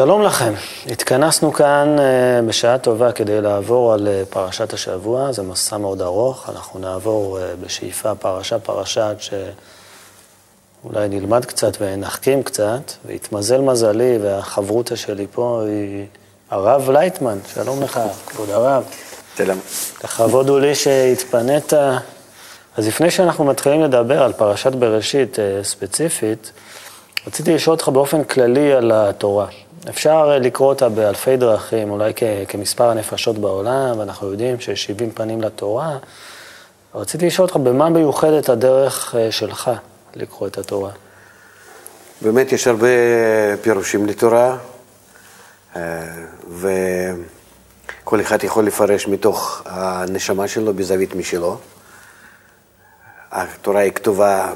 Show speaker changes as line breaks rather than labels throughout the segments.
שלום לכם, התכנסנו כאן אה, בשעה טובה כדי לעבור על אה, פרשת השבוע, זה מסע מאוד ארוך, אנחנו נעבור אה, בשאיפה פרשה-פרשה עד שאולי נלמד קצת ונחכים קצת, והתמזל מזלי והחברותא שלי פה היא הרב לייטמן, שלום לך, כבוד הרב.
שלום.
לכבוד הוא לי שהתפנית. אז לפני שאנחנו מתחילים לדבר על פרשת בראשית ספציפית, רציתי לשאול אותך באופן כללי על התורה. אפשר לקרוא אותה באלפי דרכים, אולי כ- כמספר הנפשות בעולם, ואנחנו יודעים שיש 70 פנים לתורה. רציתי לשאול אותך, במה מיוחדת הדרך אה, שלך לקרוא את התורה?
באמת יש הרבה פירושים לתורה, אה, וכל אחד יכול לפרש מתוך הנשמה שלו בזווית משלו. התורה היא כתובה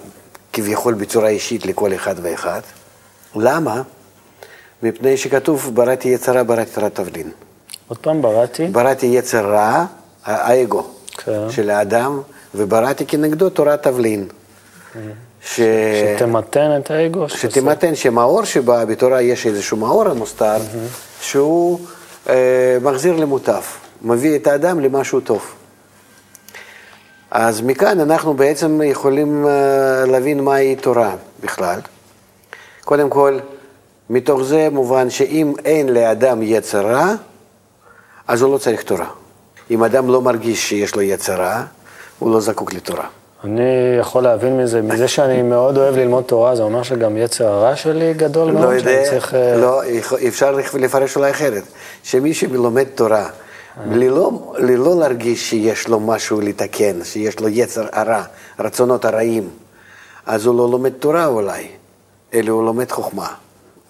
כביכול בצורה אישית לכל אחד ואחד. למה? מפני שכתוב בראתי יצרה, בראתי תורת תבלין.
עוד פעם, בראתי.
בראתי יצר רע, האגו
כן.
של האדם, ובראתי כנגדו תורת תבלין. ש...
שתמתן את האגו.
שתימתן שמאור שבא בתורה יש איזשהו מאור המוסתר, שהוא אה, מחזיר למוטף, מביא את האדם למשהו טוב. אז מכאן אנחנו בעצם יכולים אה, להבין מהי תורה בכלל. קודם כל, מתוך זה מובן שאם אין לאדם יצר רע, אז הוא לא צריך תורה. אם אדם לא מרגיש שיש לו יצר רע, הוא לא זקוק לתורה.
אני יכול להבין מזה, מזה שאני מאוד אוהב ללמוד תורה, זה אומר שגם יצר הרע שלי גדול מאוד,
לא
שאני
יודע,
צריך... אה,
לא, אפשר לפרש אולי אחרת. שמי שלומד תורה, ללא, ללא להרגיש שיש לו משהו לתקן, שיש לו יצר הרע, רצונות הרעים, אז הוא לא לומד תורה אולי, אלא הוא לומד חוכמה.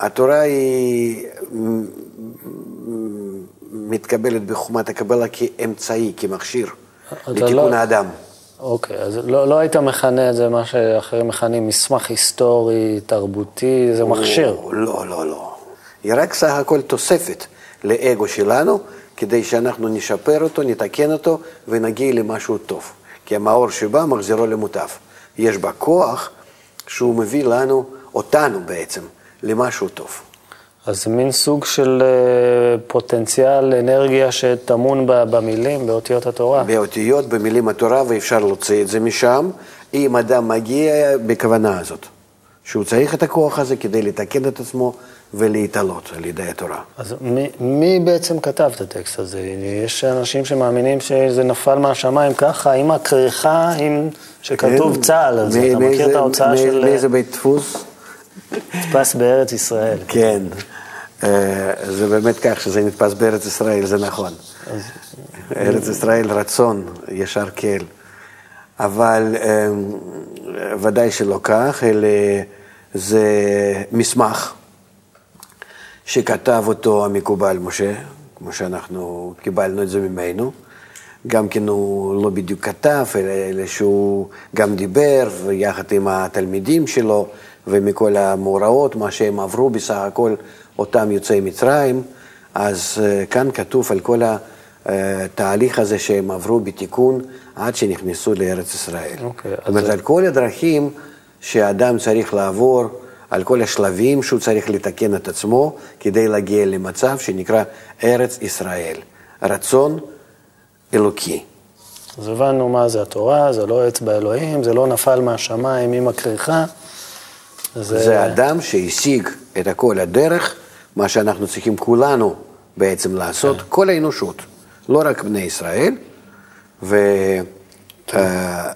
התורה היא מתקבלת בחוכמת הקבלה כאמצעי, כמכשיר,
אתה
לתיקון
לא-
האדם.
אוקיי, אז לא, לא היית מכנה את זה מה שאחרים מכנים מסמך היסטורי, תרבותי, זה מכשיר.
לא, לא, לא. היא רק סך הכל תוספת לאגו שלנו, כדי שאנחנו נשפר אותו, נתקן אותו ונגיע למשהו טוב. כי המאור שבא מחזירו למוטף. יש בה כוח שהוא מביא לנו, אותנו בעצם, למשהו טוב.
אז זה מין סוג של אה, פוטנציאל אנרגיה שטמון במילים, באותיות התורה.
באותיות, במילים התורה, ואפשר להוציא את זה משם, אם אדם מגיע בכוונה הזאת. שהוא צריך את הכוח הזה כדי לתקן את עצמו ולהתעלות על ידי התורה.
אז מי, מי בעצם כתב את הטקסט הזה? יש אנשים שמאמינים שזה נפל מהשמיים ככה, עם הכריכה, עם שכתוב צה"ל על זה.
מ-
אתה מכיר את ההוצאה של
מאיזה בית דפוס?
נתפס בארץ ישראל?
כן, אה, זה באמת כך שזה נתפס בארץ ישראל, זה נכון. ארץ ישראל רצון, ישר כאל. אבל אה, ודאי שלא כך, אלא זה מסמך שכתב אותו המקובל משה, כמו שאנחנו קיבלנו את זה ממנו. גם כן הוא לא בדיוק כתב, אלא, שהוא גם דיבר, ויחד עם התלמידים שלו, ומכל המאורעות, מה שהם עברו בסך הכל, אותם יוצאי מצרים, אז uh, כאן כתוב על כל התהליך הזה שהם עברו בתיקון עד שנכנסו לארץ ישראל.
אוקיי,
זאת
אז
אומרת,
זה-
על כל הדרכים שאדם צריך לעבור, על כל השלבים שהוא צריך לתקן את עצמו כדי להגיע למצב שנקרא ארץ ישראל. רצון אלוקי.
אז הבנו מה זה התורה, זה לא אצבע אלוהים, זה לא נפל מהשמיים עם הכריכה. זה,
זה אדם שהשיג את הכל הדרך, מה שאנחנו צריכים כולנו בעצם לעשות, כל האנושות, לא רק בני ישראל,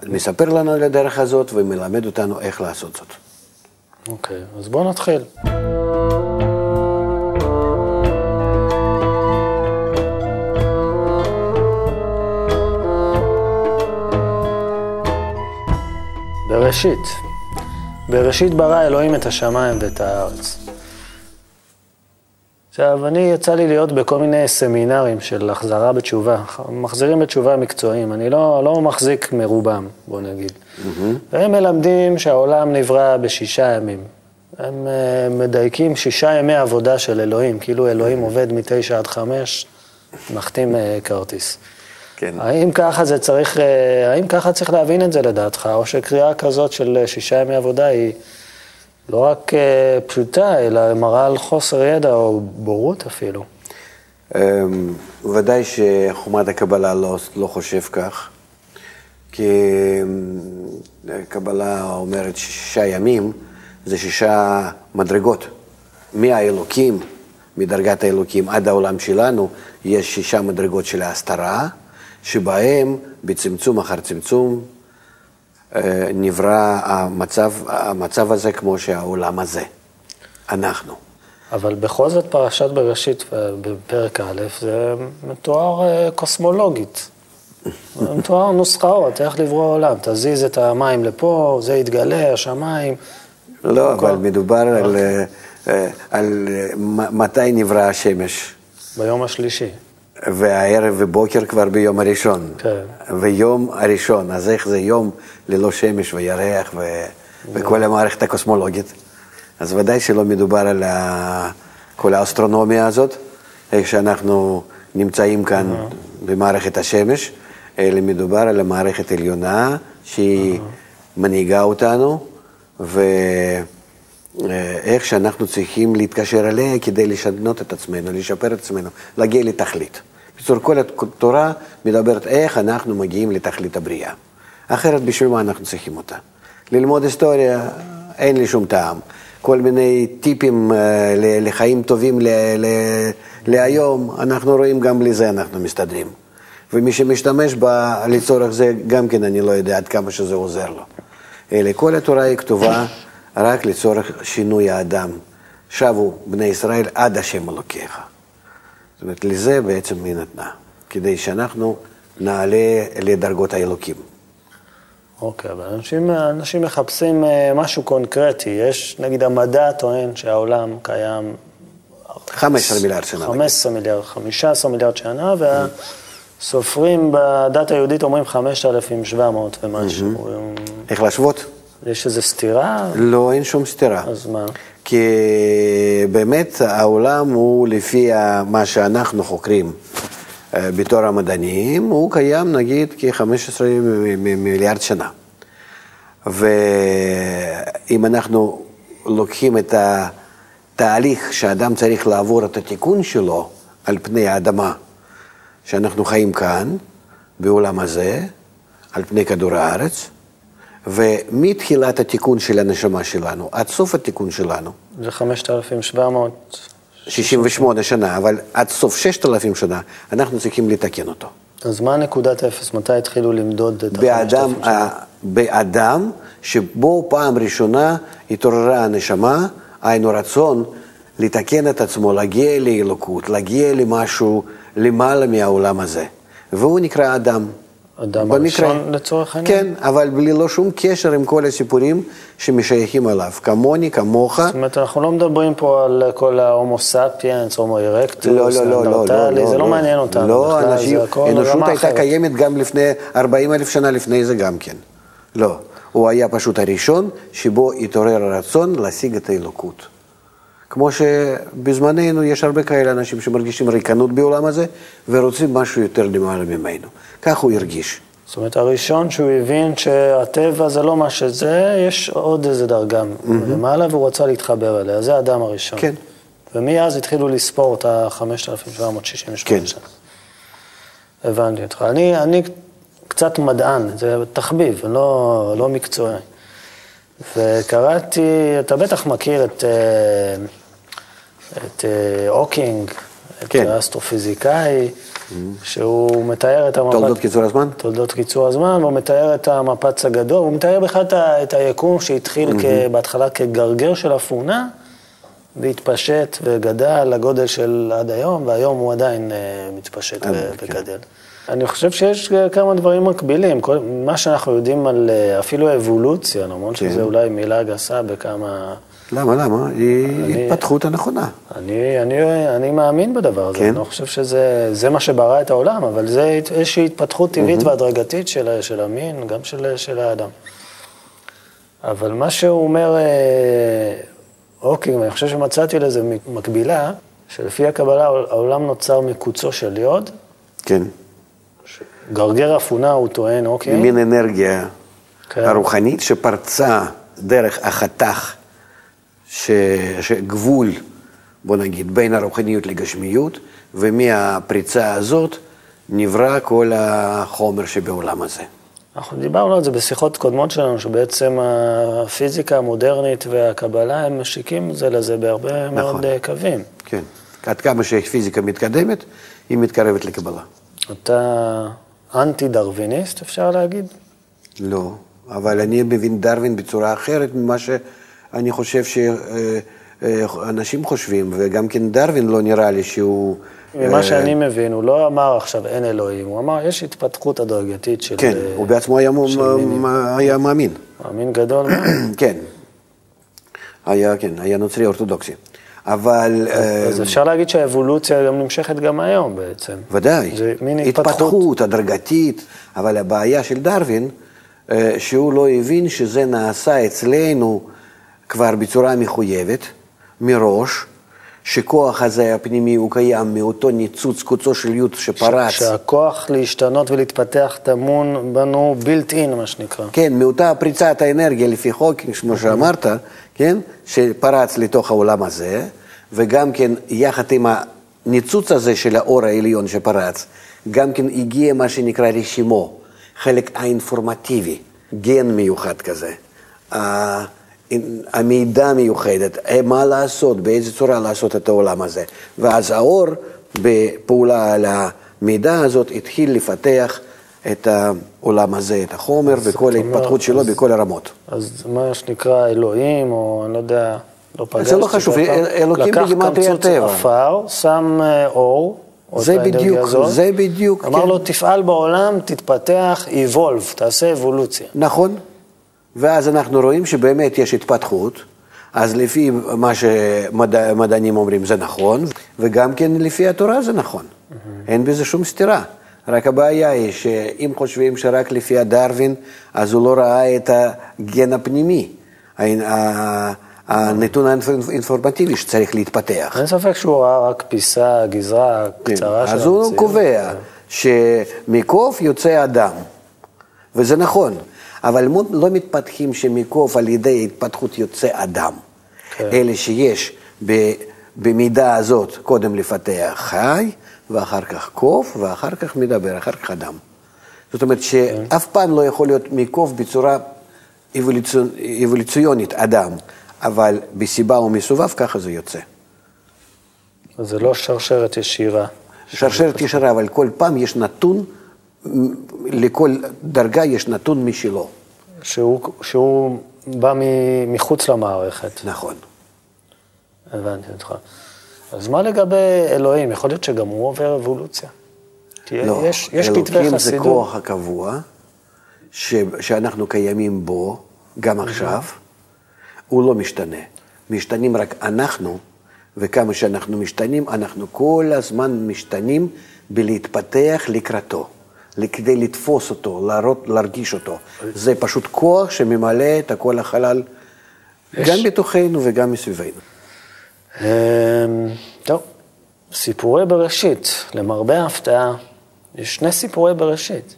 ומספר לנו על הדרך הזאת ומלמד אותנו איך לעשות זאת.
אוקיי, אז בואו נתחיל. בראשית. בראשית ברא אלוהים את השמיים ואת הארץ. עכשיו, אני יצא לי להיות בכל מיני סמינרים של החזרה בתשובה, מחזירים בתשובה מקצועיים, אני לא, לא מחזיק מרובם, בוא נגיד. Mm-hmm. והם מלמדים שהעולם נברא בשישה ימים. הם uh, מדייקים שישה ימי עבודה של אלוהים, כאילו אלוהים עובד מתשע עד חמש, מחתים uh, כרטיס. כן. האם ככה זה צריך, uh, האם ככה צריך להבין את זה לדעתך, או שקריאה כזאת של שישה ימי עבודה היא... לא רק אה, פשוטה, אלא מראה על חוסר ידע או בורות אפילו.
אמ, ודאי שחומת הקבלה לא, לא חושב כך, כי אמ, הקבלה אומרת שישה ימים זה שישה מדרגות. מהאלוקים, מדרגת האלוקים עד העולם שלנו, יש שישה מדרגות של ההסתרה, שבהם בצמצום אחר צמצום נברא המצב, המצב הזה כמו שהעולם הזה, אנחנו.
אבל בכל זאת פרשת בראשית בפרק א' זה מתואר אה, קוסמולוגית. מתואר נוסחאות, איך לברוא עולם. תזיז את המים לפה, זה יתגלה, השמיים.
לא, אבל מדובר על, אה, על מתי נברא השמש.
ביום השלישי.
והערב ובוקר כבר ביום הראשון. כן. ויום הראשון, אז איך זה יום ללא שמש וירח ו... וכל המערכת הקוסמולוגית? אז ודאי שלא מדובר על ה... כל האסטרונומיה הזאת, איך שאנחנו נמצאים כאן במערכת השמש, אלא מדובר על המערכת העליונה שהיא מנהיגה אותנו, ואיך שאנחנו צריכים להתקשר אליה כדי לשנות את עצמנו, לשפר את עצמנו, להגיע לתכלית. בקיצור, כל התורה מדברת איך אנחנו מגיעים לתכלית הבריאה. אחרת בשביל מה אנחנו צריכים אותה? ללמוד היסטוריה, אין לי שום טעם. כל מיני טיפים אה, לחיים טובים להיום, אנחנו רואים גם בלי זה אנחנו מסתדרים. ומי שמשתמש בה לצורך זה, גם כן אני לא יודע עד כמה שזה עוזר לו. אלא כל התורה היא כתובה רק לצורך שינוי האדם. שבו בני ישראל עד השם אלוקיך. זאת אומרת, לזה בעצם היא נתנה, כדי שאנחנו נעלה לדרגות האלוקים.
אוקיי, אבל אנשים, אנשים מחפשים אה, משהו קונקרטי. יש, נגיד, המדע טוען שהעולם קיים...
15 מיליארד שנה.
15 מיליארד, 15 מיליארד שנה, והסופרים בדת היהודית אומרים 5,700 ומשהו.
איך להשוות?
יש איזו סתירה?
לא, אין שום סתירה.
אז מה?
כי באמת העולם הוא לפי מה שאנחנו חוקרים אה, בתור המדענים, הוא קיים נגיד כ-15 מיליארד שנה. ואם אנחנו לוקחים את התהליך שאדם צריך לעבור את התיקון שלו על פני האדמה, שאנחנו חיים כאן, בעולם הזה, על פני כדור הארץ, ומתחילת התיקון של הנשמה שלנו עד סוף התיקון שלנו.
זה 5,700...
68 שנה, אבל עד סוף 6,000 שנה אנחנו צריכים לתקן אותו.
אז מה נקודת אפס? מתי התחילו למדוד את
ה-5,000 שנה? באדם שבו פעם ראשונה התעוררה הנשמה, היינו רצון לתקן את עצמו, להגיע לאלוקות, להגיע למשהו למעלה מהעולם הזה. והוא נקרא אדם.
אדם הראשון לצורך העניין?
כן, אבל בלי לא שום קשר עם כל הסיפורים שמשייכים אליו, כמוני, כמוך.
זאת אומרת, אנחנו לא מדברים פה על כל ההומו ספיאנס, הומו ארקטוס,
לא, לא, לא, לא, לא,
זה לא מעניין אותנו
לא, בכלל, אנשים, זה הכל אנושות הייתה קיימת גם לפני 40 אלף שנה לפני זה גם כן. לא, הוא היה פשוט הראשון שבו התעורר הרצון להשיג את האלוקות. כמו שבזמננו יש הרבה כאלה אנשים שמרגישים ריקנות בעולם הזה ורוצים משהו יותר למעלה ממנו. כך הוא הרגיש.
זאת אומרת, הראשון שהוא הבין שהטבע זה לא מה שזה, יש עוד איזה דרגה mm-hmm. למעלה והוא רצה להתחבר אליה, זה האדם הראשון.
כן.
ומאז התחילו לספור את ה-5,768 כן. שנה. הבנתי אותך. אני, אני קצת מדען, זה תחביב, לא, לא מקצועי. וקראתי, אתה בטח מכיר את, אה, את אה, הוקינג, את כן. האסטרופיזיקאי, mm-hmm. שהוא מתאר את המפץ...
תולדות קיצור הזמן?
תולדות קיצור הזמן, והוא מתאר את המפץ הגדול, הוא מתאר בכלל את היקום שהתחיל mm-hmm. בהתחלה כגרגר של אפונה, והתפשט וגדל לגודל של עד היום, והיום הוא עדיין אה, מתפשט וגדל. כן. אני חושב שיש כמה דברים מקבילים. כל, מה שאנחנו יודעים על אה, אפילו אבולוציה, למרות
כן.
שזו אולי מילה גסה בכמה...
למה, למה? היא
אני-
התפתחות הנכונה.
אני, אני, אני מאמין בדבר הזה,
כן.
אני לא חושב שזה זה מה שברא את העולם, אבל זה איזושהי התפתחות טבעית והדרגתית של, של המין, גם של, של האדם. אבל מה שהוא אומר, אה, אוקיי, אני חושב שמצאתי לזה מקבילה, שלפי הקבלה העולם נוצר מקוצו של יוד,
כן.
גרגר אפונה הוא טוען, אוקיי,
מין אנרגיה
כן.
הרוחנית שפרצה דרך החתך, ש... שגבול, בוא נגיד, בין הרוחניות לגשמיות, ומהפריצה הזאת נברא כל החומר שבעולם הזה.
אנחנו דיברנו על זה בשיחות קודמות שלנו, שבעצם הפיזיקה המודרנית והקבלה הם משיקים זה לזה בהרבה מאוד אה, קווים.
כן. עד כמה שהפיזיקה מתקדמת, היא מתקרבת לקבלה.
אתה אנטי-דרוויניסט, אפשר להגיד?
לא, אבל אני מבין דרווין בצורה אחרת ממה שאני חושב שאנשים חושבים, וגם כן דרווין לא נראה לי שהוא...
ממה
אה,
שאני מבין, הוא לא אמר עכשיו אין אלוהים, הוא אמר יש התפתחות הדרגתית של...
כן,
אה,
הוא בעצמו היה, מ-. היה מאמין.
מאמין גדול מאוד.
כן. היה, כן, היה נוצרי אורתודוקסי. אבל... אה,
אז אפשר להגיד שהאבולוציה גם נמשכת גם היום בעצם.
ודאי,
זה מין התפתחות.
התפתחות הדרגתית, אבל הבעיה של דרווין, אה, שהוא לא הבין שזה נעשה אצלנו כבר בצורה מחויבת, מראש, שכוח הזה הפנימי הוא קיים מאותו ניצוץ קוצו של יוד שפרץ.
שהכוח להשתנות ולהתפתח טמון בנו built in, מה שנקרא.
כן, מאותה פריצת האנרגיה לפי חוקינג, כמו שאמרת, כן, שפרץ לתוך העולם הזה, וגם כן יחד עם הניצוץ הזה של האור העליון שפרץ, גם כן הגיע מה שנקרא רשימו, חלק האינפורמטיבי, גן מיוחד כזה, ה- המידע מיוחדת, אה, מה לעשות, באיזה צורה לעשות את העולם הזה. ואז האור, בפעולה על המידע הזאת, התחיל לפתח את העולם הזה, את החומר וכל ההתפתחות שלו
אז-
בכל הרמות.
אז מה שנקרא אלוהים, או אני לא יודע, לא פגשתי.
זה לא חשוב,
אותו פעם.
אל- אלוקים
לקח קמצוץ
הטבע.
עפר, שם אה, אור, או
זה בדיוק,
הזאת,
זה בדיוק,
אמר
כן.
לו, תפעל בעולם, תתפתח, evolve, תעשה אבולוציה.
נכון, ואז אנחנו רואים שבאמת יש התפתחות, אז לפי מה שמדענים אומרים זה נכון, וגם כן לפי התורה זה נכון. אין בזה שום סתירה. רק הבעיה היא שאם חושבים שרק לפי הדרווין, אז הוא לא ראה את הגן הפנימי, הנתון האינפורמטיבי שצריך להתפתח.
אין ספק שהוא ראה רק פיסה, גזרה קצרה של
כן. אז הוא
המציאות.
קובע שמקוף יוצא אדם, וזה נכון, אבל לא- לא מתפתחים שמקוף על ידי התפתחות יוצא אדם,
כן.
אלא שיש במידה הזאת קודם לפתח חי, ואחר כך קוף, ואחר כך מדבר, אחר כך אדם. זאת אומרת שאף פעם לא יכול להיות מקוף בצורה אבולוציונ- אבולוציונית אדם, אבל בסיבה ומסובב ככה זה יוצא.
זה לא שרשרת ישירה.
שרשרת ישרה, אבל כל פעם יש נתון, לכל דרגה יש נתון משלו.
שהוא, שהוא בא מ- מחוץ למערכת.
נכון.
הבנתי אותך. אז מה לגבי אלוהים? יכול להיות שגם הוא עובר אבולוציה.
לא,
יש, יש
אלוקים זה. כוח הקבוע, ש, שאנחנו קיימים בו, גם עכשיו, הוא לא משתנה. משתנים רק אנחנו, וכמה שאנחנו משתנים, אנחנו כל הזמן משתנים בלהתפתח לקראתו, כדי לתפוס אותו, להראות, להרגיש אותו. זה פשוט כוח שממלא את כל החלל,
יש-
גם בתוכנו וגם מסביבנו.
אמ, טוב, סיפורי בראשית. למרבה ההפתעה, יש שני סיפורי בראשית.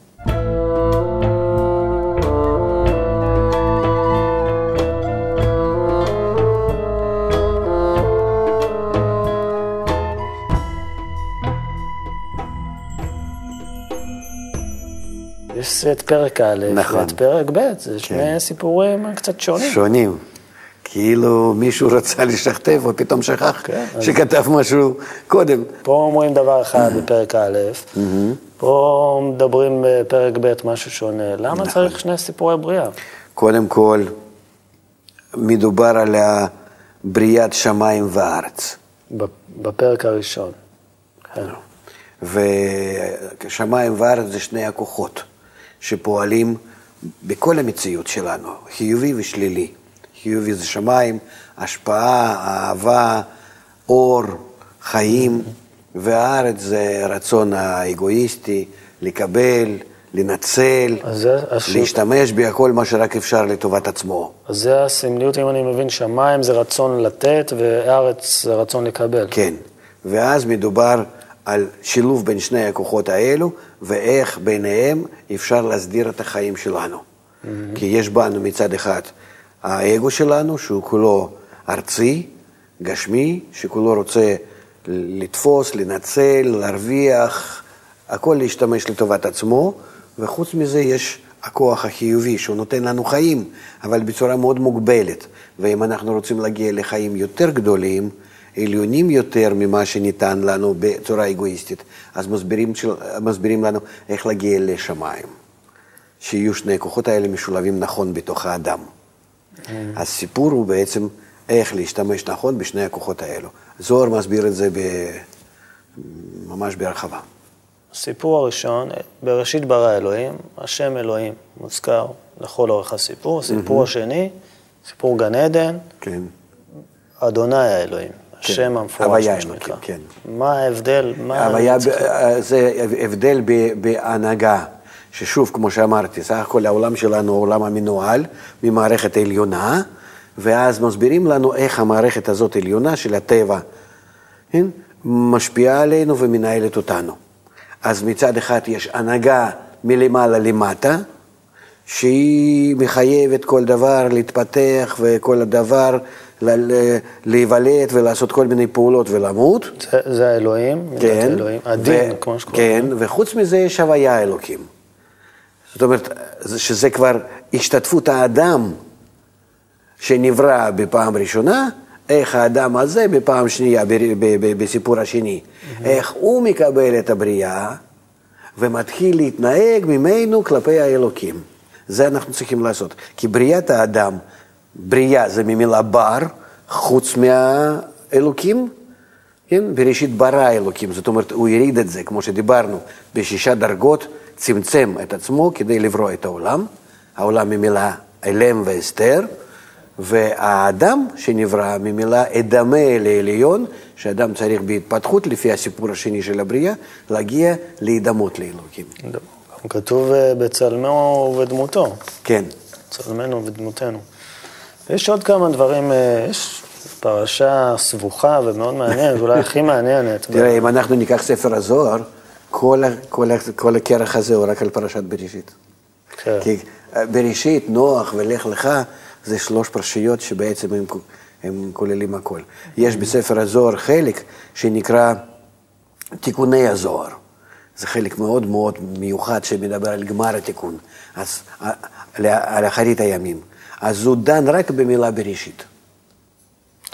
יש את פרק א'
נכון.
ואת פרק ב', זה שני סיפורים קצת שונים.
שונים. כאילו מישהו רצה לשכתב, ופתאום שכח
כן, אז-
שכתב משהו קודם.
פה אומרים דבר אחד בפרק א', פה מדברים בפרק ב' משהו שונה. למה צריך שני סיפורי בריאה?
קודם כל, מדובר על בריאת שמיים וארץ.
בפרק הראשון. כן.
ושמיים וארץ זה שני הכוחות שפועלים בכל המציאות שלנו, חיובי ושלילי. חיובי זה שמיים, השפעה, אהבה, אור, חיים, והארץ זה רצון האגואיסטי, לקבל, לנצל,
זה הש-
להשתמש בכל מה שרק אפשר לטובת עצמו.
אז זה הסמליות, אם אני מבין, שמיים זה רצון לתת, וארץ זה רצון לקבל.
כן, ואז מדובר על שילוב בין שני הכוחות האלו, ואיך ביניהם אפשר להסדיר את החיים שלנו. כי יש בנו מצד אחד האגו שלנו, שהוא כולו ארצי, גשמי, שכולו רוצה לתפוס, לנצל, להרוויח, הכל להשתמש לטובת עצמו, וחוץ מזה יש הכוח החיובי שהוא נותן לנו חיים, אבל בצורה מאוד מוגבלת. ואם אנחנו רוצים להגיע לחיים יותר גדולים, עליונים יותר ממה שניתן לנו בצורה אגואיסטית, אז מסבירים, של, מסבירים לנו איך להגיע לשמיים. שיהיו שני הכוחות האלה משולבים נכון בתוך האדם. הסיפור הוא בעצם איך להשתמש נכון בשני הכוחות האלו. זוהר מסביר את זה ב... ממש בהרחבה.
הסיפור הראשון, בראשית ברא אלוהים, השם אלוהים מוזכר לכל אורך הסיפור. הסיפור השני, סיפור גן עדן,
כן.
אדוני האלוהים, השם המפורש, מה שנקרא.
כן.
מה ההבדל? מה
הוויה, ב- זה הבדל בהנהגה, ששוב, כמו שאמרתי, סך הכל העולם שלנו הוא העולם המנוהל ממערכת עליונה, ואז מסבירים לנו איך המערכת הזאת עליונה של הטבע, כן? משפיעה עלינו ומנהלת אותנו. אז מצד אחד יש הנהגה מלמעלה למטה, שהיא מחייבת כל דבר להתפתח וכל הדבר להיוולד ולעשות כל מיני פעולות ולמות.
זה, זה האלוהים,
כן,
האלוהים, הדין,
ו-
כמו שקוראים.
כן, וחוץ מזה יש הוויה אלוקים. זאת אומרת, זה- שזה כבר השתתפות האדם שנברא בפעם ראשונה, איך האדם הזה בפעם שנייה, ב- ב- ב- בסיפור השני, איך הוא מקבל את הבריאה ומתחיל להתנהג ממנו כלפי האלוקים. זה אנחנו צריכים לעשות. כי בריאת האדם, בריאה זה ממילה בר, חוץ מהאלוקים, כן? בראשית ברא אלוקים, זאת אומרת, הוא הוריד את זה, כמו שדיברנו, בשישה דרגות, צמצם את עצמו כדי לברוא את העולם, העולם ממילה אלם ואסתר, והאדם שנברא ממילה אדמה לעליון, שאדם צריך בהתפתחות, לפי הסיפור השני של הבריאה, להגיע להידמות לאלוקים.
כתוב בצלמו ובדמותו,
כן,
צלמנו ודמותנו. יש עוד כמה דברים, אה, יש פרשה סבוכה ומאוד מעניינת, אולי הכי מעניינת.
תראה, אם אנחנו ניקח ספר הזוהר, כל, כל, כל הכרך הזה הוא רק על פרשת בראשית.
כן.
כי אה, בראשית, נוח ולך לך, זה שלוש פרשיות שבעצם הם, הם כוללים הכל. יש בספר הזוהר חלק שנקרא תיקוני הזוהר. זה חלק מאוד מאוד מיוחד שמדבר על גמר התיקון, אז, אה, על, על אחרית הימים. אז הוא דן רק במילה בראשית.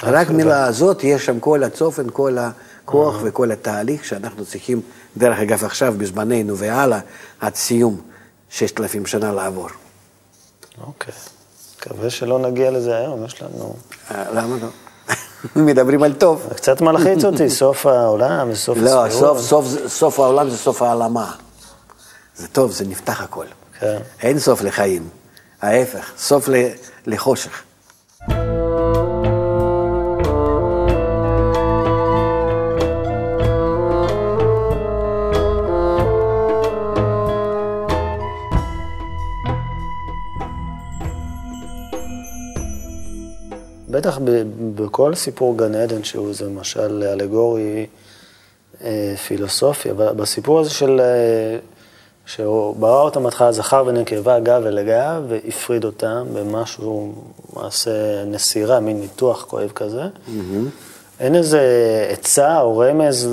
רק מילה הזאת, יש שם כל הצופן, כל הכוח וכל התהליך שאנחנו צריכים, דרך אגב עכשיו, בזמננו והלאה, עד סיום ששת אלפים שנה לעבור.
אוקיי. מקווה שלא נגיע לזה היום, יש לנו...
אה, למה לא? מדברים על טוב.
קצת מלחיץ אותי, סוף העולם וסוף
לא,
הסבירות.
סוף, סוף, זה- סוף העולם זה סוף העלמה. זה טוב, זה נפתח הכל.
כן.
אין סוף לחיים. ההפך, סוף לחושך.
בטח בכל סיפור גן עדן, שהוא איזה משל אלגורי אה, פילוסופי, אבל בסיפור הזה של... שהוא ברא אותם בהתחלה זכר ונקבה, גב ולגב, והפריד אותם במשהו, מעשה נסירה, מין ניתוח כואב כזה. אין איזה עצה או רמז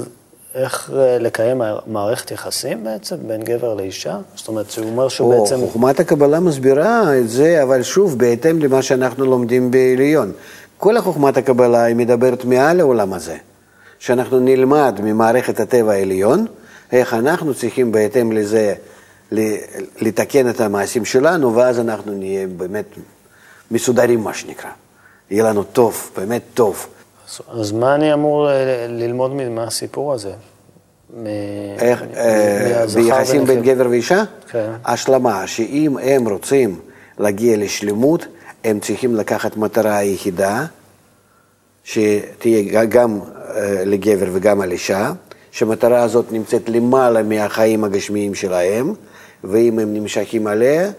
איך לקיים מערכת יחסים בעצם בין גבר לאישה? זאת אומרת, שהוא אומר שהוא
או,
בעצם...
חוכמת הקבלה מסבירה את זה, אבל שוב, בהתאם למה שאנחנו לומדים בעליון. כל החוכמת הקבלה היא מדברת מעל העולם הזה. שאנחנו נלמד ממערכת הטבע העליון, איך אנחנו צריכים בהתאם לזה לתקן את המעשים שלנו, ואז אנחנו נהיה באמת מסודרים, מה שנקרא. יהיה לנו טוב, באמת טוב.
אז- אז מה אני אמור אה, ללמוד מה- מהסיפור הזה?
איך, אה, ביחסים בין. גבר ואישה?
כן.
השלמה, שאם הם רוצים להגיע לשלמות, הם צריכים לקחת מטרה יחידה, שתהיה גם אה, לגבר וגם על אישה, שהמטרה הזאת נמצאת למעלה מהחיים הגשמיים שלהם, ואם הם נמשכים עליה,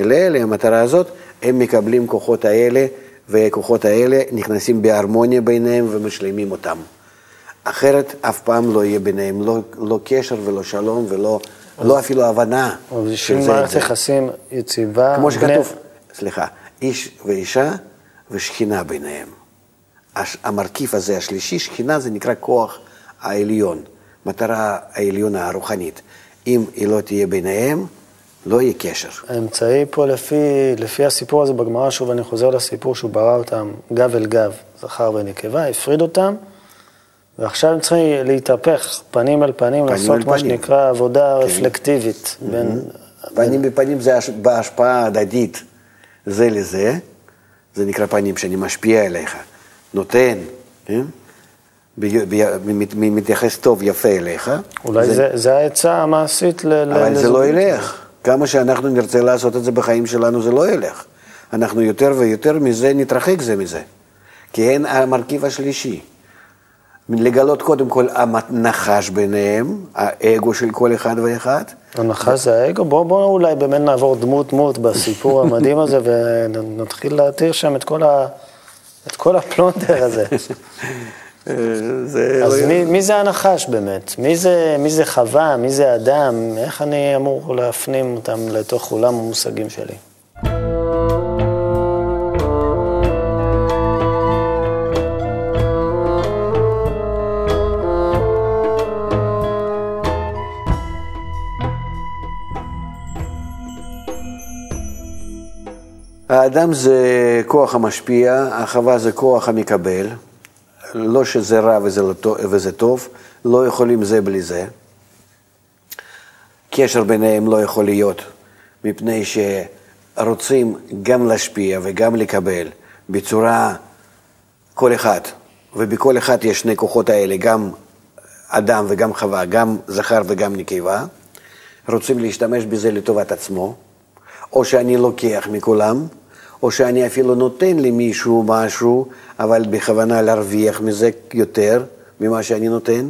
אליה, למטרה הזאת, הם מקבלים כוחות האלה, והכוחות האלה נכנסים בהרמוניה ביניהם ומשלימים אותם. אחרת אף פעם לא יהיה ביניהם לא, לא קשר ולא שלום ולא לא אפילו הבנה
אבל
של
בשביל
זה את
מערכת. יחסים יציבה,
כמו
בני-
שכתוב, סליחה, איש ואישה ושכינה ביניהם. המרכיב הזה, השלישי, שכינה זה נקרא כוח העליון, מטרה העליונה הרוחנית. אם היא לא תהיה ביניהם, לא יהיה קשר.
האמצעי פה לפי, לפי הסיפור הזה בגמרא, שוב אני חוזר לסיפור שהוא ברא אותם גב אל גב, זכר ונקבה, הפריד אותם, ועכשיו הם צריכים להתהפך, פנים אל פנים, לעשות
אל
מה
פנים.
שנקרא עבודה
כן.
רפלקטיבית. בין,
פנים בפנים זה הש- בהשפעה הדדית זה לזה, זה נקרא פנים שאני משפיע עליך, נותן, כן? מתייחס טוב, יפה אליך.
אולי זה, זה העצה המעשית ל...
אבל זה. לא ילך. כמה שאנחנו נרצה לעשות את זה בחיים שלנו, זה לא ילך. אנחנו יותר ויותר מזה נתרחק זה מזה. כי אין המרכיב השלישי. לגלות קודם כל הנחש ביניהם, האגו של כל אחד ואחד.
הנחש זה האגו? בואו בוא אולי באמת נעבור דמות-דמות בסיפור המדהים הזה ונתחיל להתיר שם את כל, ה... את כל הפלונטר הזה.
זה
אז
לא
מי, מי זה הנחש באמת? מי זה, מי זה חווה? מי זה אדם? איך אני אמור להפנים אותם לתוך עולם המושגים שלי?
האדם זה כוח המשפיע, החווה זה כוח המקבל. לא שזה רע וזה, לא וזה טוב, לא יכולים זה בלי זה. קשר ביניהם לא יכול להיות, מפני שרוצים גם להשפיע וגם לקבל בצורה, כל אחד, ובכל אחד יש שני כוחות האלה, גם אדם וגם חווה, גם זכר וגם נקבה, רוצים להשתמש בזה לטובת עצמו, או שאני לוקח מכולם, או שאני אפילו נותן למישהו משהו, אבל בכוונה להרוויח מזה יותר ממה שאני נותן,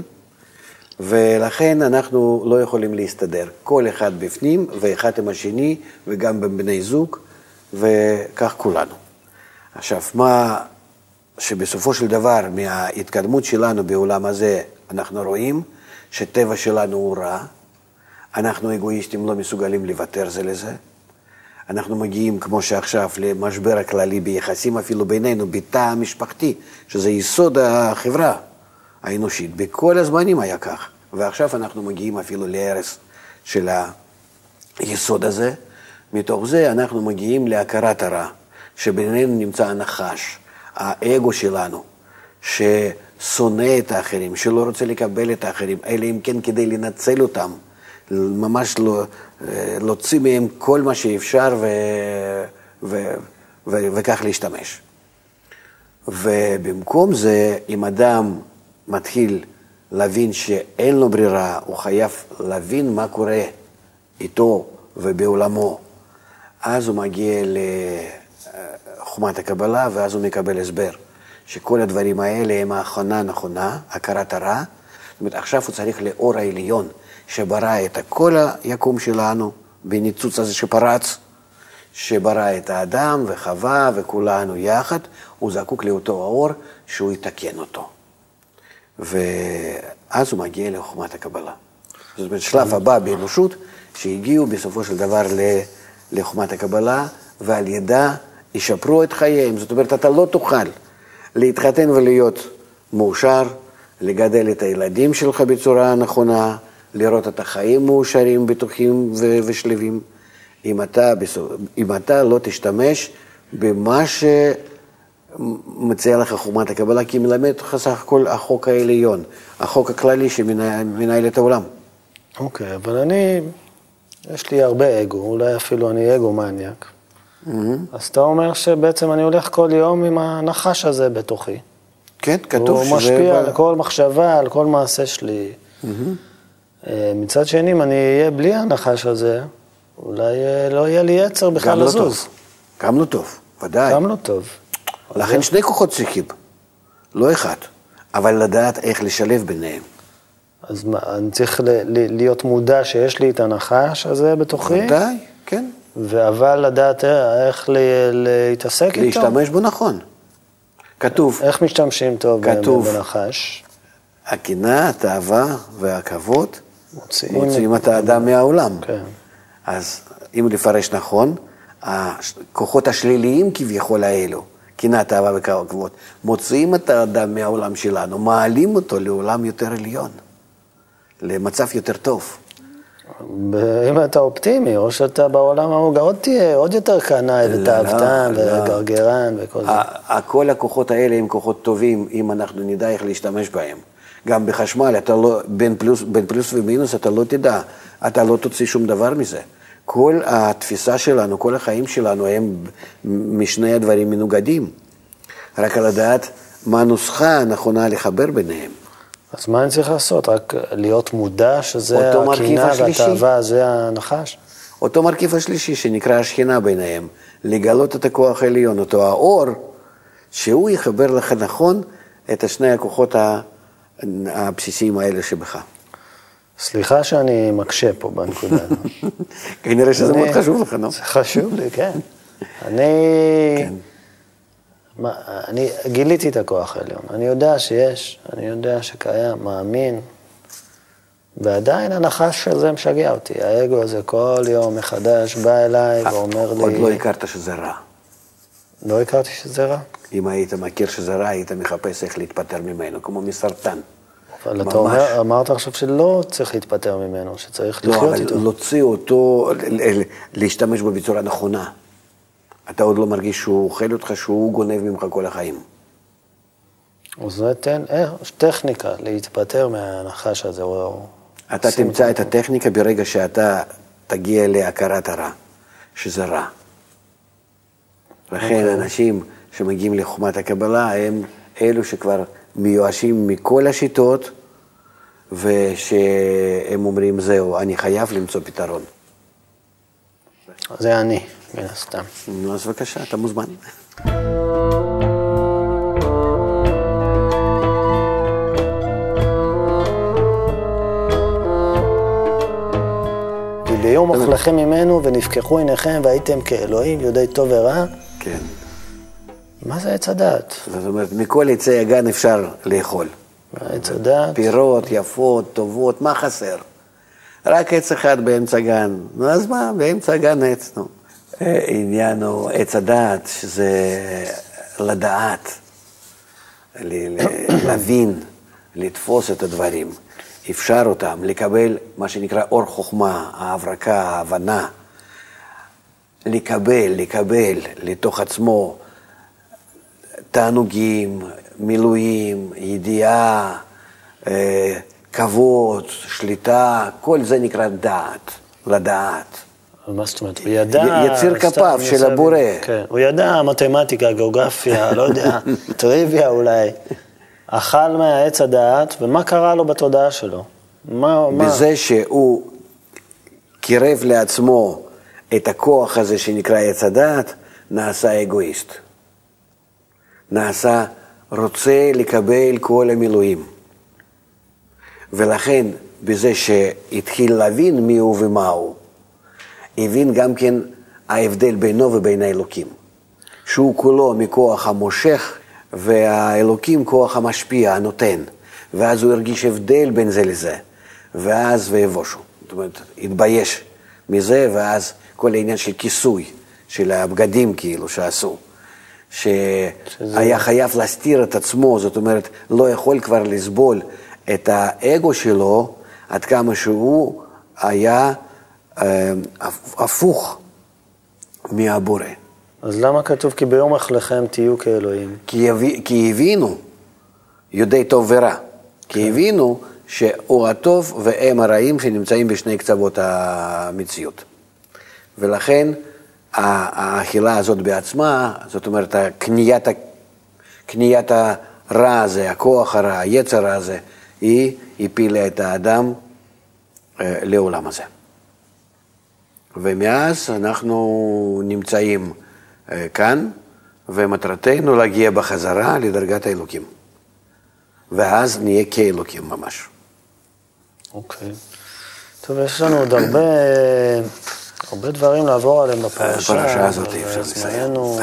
ולכן אנחנו לא יכולים להסתדר. כל אחד בפנים ואחד עם השני, וגם בין בני זוג, וכך כולנו. עכשיו, מה שבסופו של דבר, מההתקדמות שלנו בעולם הזה, אנחנו רואים שטבע שלנו הוא רע, אנחנו אגואיסטים לא מסוגלים לוותר זה לזה. אנחנו מגיעים, כמו שעכשיו, למשבר הכללי ביחסים אפילו בינינו, בתא המשפחתי, שזה יסוד החברה האנושית. בכל הזמנים היה כך, ועכשיו אנחנו מגיעים אפילו להרס של היסוד הזה. מתוך זה אנחנו מגיעים להכרת הרע, שבינינו נמצא הנחש, האגו שלנו, ששונא את האחרים, שלא רוצה לקבל את האחרים, אלא אם כן כדי לנצל אותם. ממש לא, להוציא מהם כל מה שאפשר ו, ו, ו, וכך להשתמש. ובמקום זה, אם אדם מתחיל להבין שאין לו ברירה, הוא חייב להבין מה קורה איתו ובעולמו, אז הוא מגיע לחומת הקבלה ואז הוא מקבל הסבר, שכל הדברים האלה הם ההכנה הנכונה, הכרת הרע. זאת אומרת, עכשיו הוא צריך לאור העליון. שברא את כל היקום שלנו בניצוץ הזה שפרץ, שברא את האדם וחווה וכולנו יחד, הוא זקוק לאותו האור שהוא יתקן אותו. ואז הוא מגיע לחוכמת הקבלה. זאת אומרת, שלב הבא באנושות, שהגיעו בסופו של דבר לחוכמת הקבלה, ועל ידה ישפרו את חייהם. זאת אומרת, אתה לא תוכל להתחתן ולהיות מאושר, לגדל את הילדים שלך בצורה נכונה, לראות את החיים מאושרים, בטוחים ו- ושלווים, אם אתה, אם אתה לא תשתמש במה שמציע לך חומת הקבלה, כי מלמד אותך סך הכל החוק העליון, החוק הכללי שמנהל את העולם.
אוקיי, okay, אבל אני, יש לי הרבה אגו, אולי אפילו אני אגו מניאק. Mm-hmm. אז אתה אומר שבעצם אני הולך כל יום עם הנחש הזה בתוכי.
כן, כתוב
שזה... הוא משפיע על כל מחשבה, על כל מעשה שלי. Mm-hmm. אה, מצד שני, אם אני אהיה בלי הנחש הזה, אולי אה, לא יהיה לי יצר בכלל
לא
לזוז.
טוב. גם לא טוב, ודאי.
גם לא טוב.
לכן שני כוחות צריכים, לא אחד. אבל לדעת איך לשלב ביניהם.
אז מה, אני צריך ל- ל- להיות מודע שיש לי את הנחש הזה בתוכי,
ודאי, כן.
אבל לדעת איך ל- להתעסק איתו.
להשתמש בו נכון. כתוב,
איך משתמשים טוב
כתוב.
בנחש?
הקנאה, התאווה והכבוד
מוציאים...
מוציאים את האדם מהעולם.
כן.
אז אם לפרש נכון, הכוחות השליליים כביכול האלו, קנאה, תאווה וכבוד, מוציאים את האדם מהעולם שלנו, מעלים אותו לעולם יותר עליון, למצב יותר טוב.
אם אתה אופטימי, או שאתה בעולם ההוא עוד תהיה עוד יותר קנאי ותאוותן
לא.
וגרגרן וכל זה.
כל הכוחות האלה הם כוחות טובים, אם אנחנו נדע איך להשתמש בהם. גם בחשמל, אתה לא, בין פלוס, בין פלוס ומינוס אתה לא תדע, אתה לא תוציא שום דבר מזה. כל התפיסה שלנו, כל החיים שלנו הם משני הדברים מנוגדים. רק על הדעת מה הנוסחה הנכונה לחבר ביניהם.
אז מה אני צריך לעשות? רק להיות מודע שזה
השלישי.
והתאווה, זה הנחש?
אותו מרכיב השלישי שנקרא השכינה ביניהם, לגלות את הכוח העליון, אותו האור, שהוא יחבר לך נכון את שני הכוחות הבסיסיים האלה שבך.
סליחה שאני מקשה פה בנקודה הזאת.
כנראה שזה מאוד חשוב לך, נו.
זה חשוב לי, כן. אני... מה, אני גיליתי את הכוח העליון, אני יודע שיש, אני יודע שקיים, מאמין, ועדיין הנחש הזה משגע אותי, האגו הזה כל יום מחדש בא אליי ואומר
עוד
לי,
לא הכרת שזה רע.
לא הכרתי שזה רע,
אם היית מכיר שזה רע, היית מחפש איך להתפטר ממנו, כמו מסרטן.
אבל
ממש.
אתה אומר, אמרת עכשיו שלא צריך להתפטר ממנו, שצריך
לא,
לחיות
אבל
איתו.
להוציא אותו, ל- ל- להשתמש בו בצורה נכונה. אתה עוד לא מרגיש שהוא אוכל אותך, שהוא גונב ממך כל החיים.
זה תן, אה, טכניקה להתפטר מהנחש הזה. או-
אתה תמצא את הטכניקה ברגע שאתה תגיע להכרת הרע, שזה רע. לכן
אוקיי.
אנשים שמגיעים לחוכמת הקבלה הם אלו שכבר מיואשים מכל השיטות, ושהם אומרים, זהו, אני חייב למצוא פתרון.
זה אני, מן הסתם.
אז בבקשה, אתה מוזמן.
כי ביום אוכלכם ממנו ונפקחו עיניכם והייתם כאלוהים יודעי טוב ורע,
כן.
מה זה עץ הדעת?
זאת אומרת, מכל עצי הגן אפשר לאכול.
עץ הדעת,
פירות יפות, טובות, מה חסר? רק עץ אחד באמצע גן. נו, אז מה, באמצע הגן עץ, נו. אה, עניין הוא עץ הדעת, שזה לדעת, להבין, לתפוס את הדברים, אפשר אותם, לקבל מה שנקרא אור חוכמה, ההברקה, ההבנה, לקבל, לקבל לתוך עצמו תענוגים, מילואים, ידיעה, אה, כבוד, שליטה, כל זה נקרא דעת, לדעת.
מה זאת אומרת? הוא ידע...
יציר כפיו של הבורא.
כן, הוא ידע מתמטיקה, גיאוגרפיה, לא יודע, טריוויה אולי. אכל מהעץ הדעת, ומה קרה לו בתודעה שלו? מה... מה?
בזה שהוא קירב לעצמו את הכוח הזה שנקרא עץ הדעת, נעשה אגואיסט. נעשה רוצה לקבל כל המילואים. ולכן, בזה שהתחיל להבין מי הוא ומה הוא, הבין גם כן ההבדל בינו ובין האלוקים. שהוא כולו מכוח המושך, והאלוקים כוח המשפיע, הנותן. ואז הוא הרגיש הבדל בין זה לזה. ואז ויבושו. זאת אומרת, התבייש מזה, ואז כל העניין של כיסוי, של הבגדים כאילו שעשו. שהיה חייב להסתיר את עצמו, זאת אומרת, לא יכול כבר לסבול את האגו שלו עד כמה שהוא היה הפוך מהבורא.
אז למה כתוב כי ביום אכלכם תהיו כאלוהים?
כי, הבי- כי הבינו, יודעי טוב ורע, כי הבינו שהוא הטוב והם הרעים שנמצאים בשני קצוות המציאות. ולכן האכילה הזאת בעצמה, זאת אומרת, קניית, קניית הרע הזה, הכוח הרע, היצר הזה, היא הפילה את האדם אה, לעולם הזה. ומאז אנחנו נמצאים אה, כאן, ומטרתנו להגיע בחזרה לדרגת האלוקים. ואז נהיה כאלוקים ממש.
אוקיי. טוב, יש לנו עוד הרבה, הרבה דברים לעבור עליהם בפרשה.
הפרשה הזאת אי אפשר
זמננו,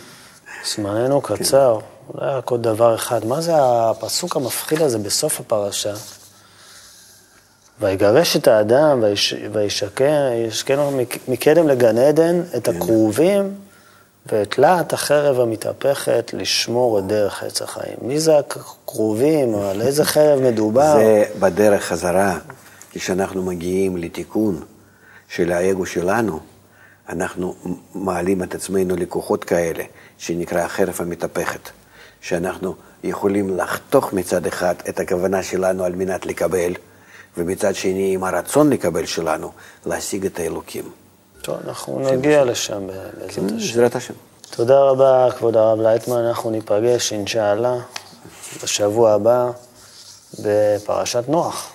זמננו קצר. אולי רק עוד דבר אחד. מה זה הפסוק המפחיד הזה בסוף הפרשה? ויגרש את האדם וישכנו מקדם לגן עדן את הכרובים ואת להט החרב המתהפכת לשמור את דרך עץ החיים. מי זה הכרובים, על איזה חרב מדובר?
זה בדרך חזרה, כשאנחנו מגיעים לתיקון של האגו שלנו, אנחנו מעלים את עצמנו לכוחות כאלה, שנקרא החרב המתהפכת, שאנחנו יכולים לחתוך מצד אחד את הכוונה שלנו על מנת לקבל, ומצד שני, עם הרצון לקבל שלנו, להשיג את האלוקים.
טוב, אנחנו נגיע לשם בעזרת
כן,
השם.
בעזרת השם.
תודה רבה, כבוד הרב לייטמן. אנחנו ניפגש, אינשאללה, בשבוע הבא בפרשת נוח.